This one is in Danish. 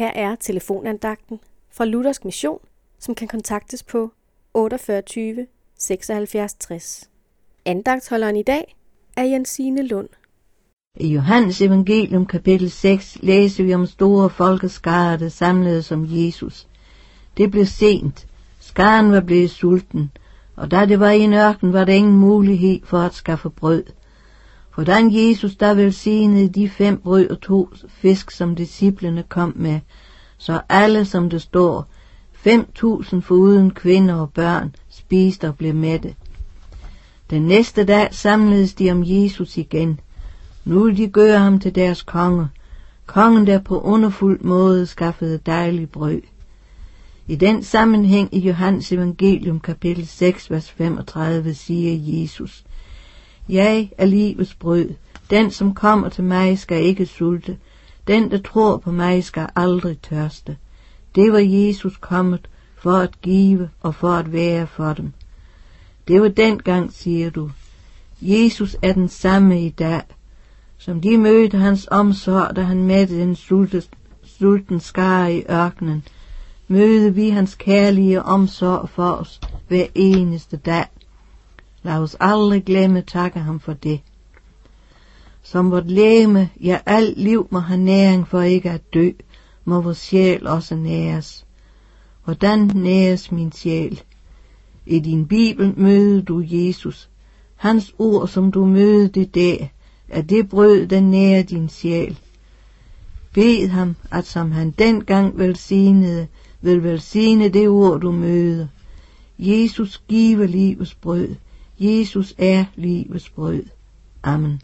Her er telefonandagten fra Luthersk Mission, som kan kontaktes på 48 76 60. Andagtholderen i dag er Jensine Lund. I Johannes evangelium kapitel 6 læser vi om store folkeskare, der samlede som Jesus. Det blev sent. Skaren var blevet sulten, og da det var i en ørken, var der ingen mulighed for at skaffe brød. Hvordan Jesus der velsignede de fem brød og to fisk, som disciplene kom med, så alle, som det står, fem tusind foruden kvinder og børn, spiste og blev mætte. Den næste dag samledes de om Jesus igen. Nu ville de gøre ham til deres konge, kongen der på underfuld måde skaffede dejlig brød. I den sammenhæng i Johannes evangelium kapitel 6, vers 35 siger Jesus, jeg er livets brød. Den, som kommer til mig, skal ikke sulte. Den, der tror på mig, skal aldrig tørste. Det var Jesus kommet for at give og for at være for dem. Det var dengang, siger du. Jesus er den samme i dag, som de mødte hans omsorg, da han mætte den sulte, sulten skare i ørkenen, møder vi hans kærlige omsorg for os hver eneste dag. Lad os aldrig glemme takke ham for det. Som vort læme, ja alt liv må have næring for ikke at dø, må vores sjæl også næres. Hvordan næres min sjæl? I din bibel møder du Jesus. Hans ord, som du mødte der, er det brød, der nærer din sjæl. Bed ham, at som han dengang velsignede, vil velsigne det ord, du møder. Jesus giver livets brød. Jesus er livets brød. Amen.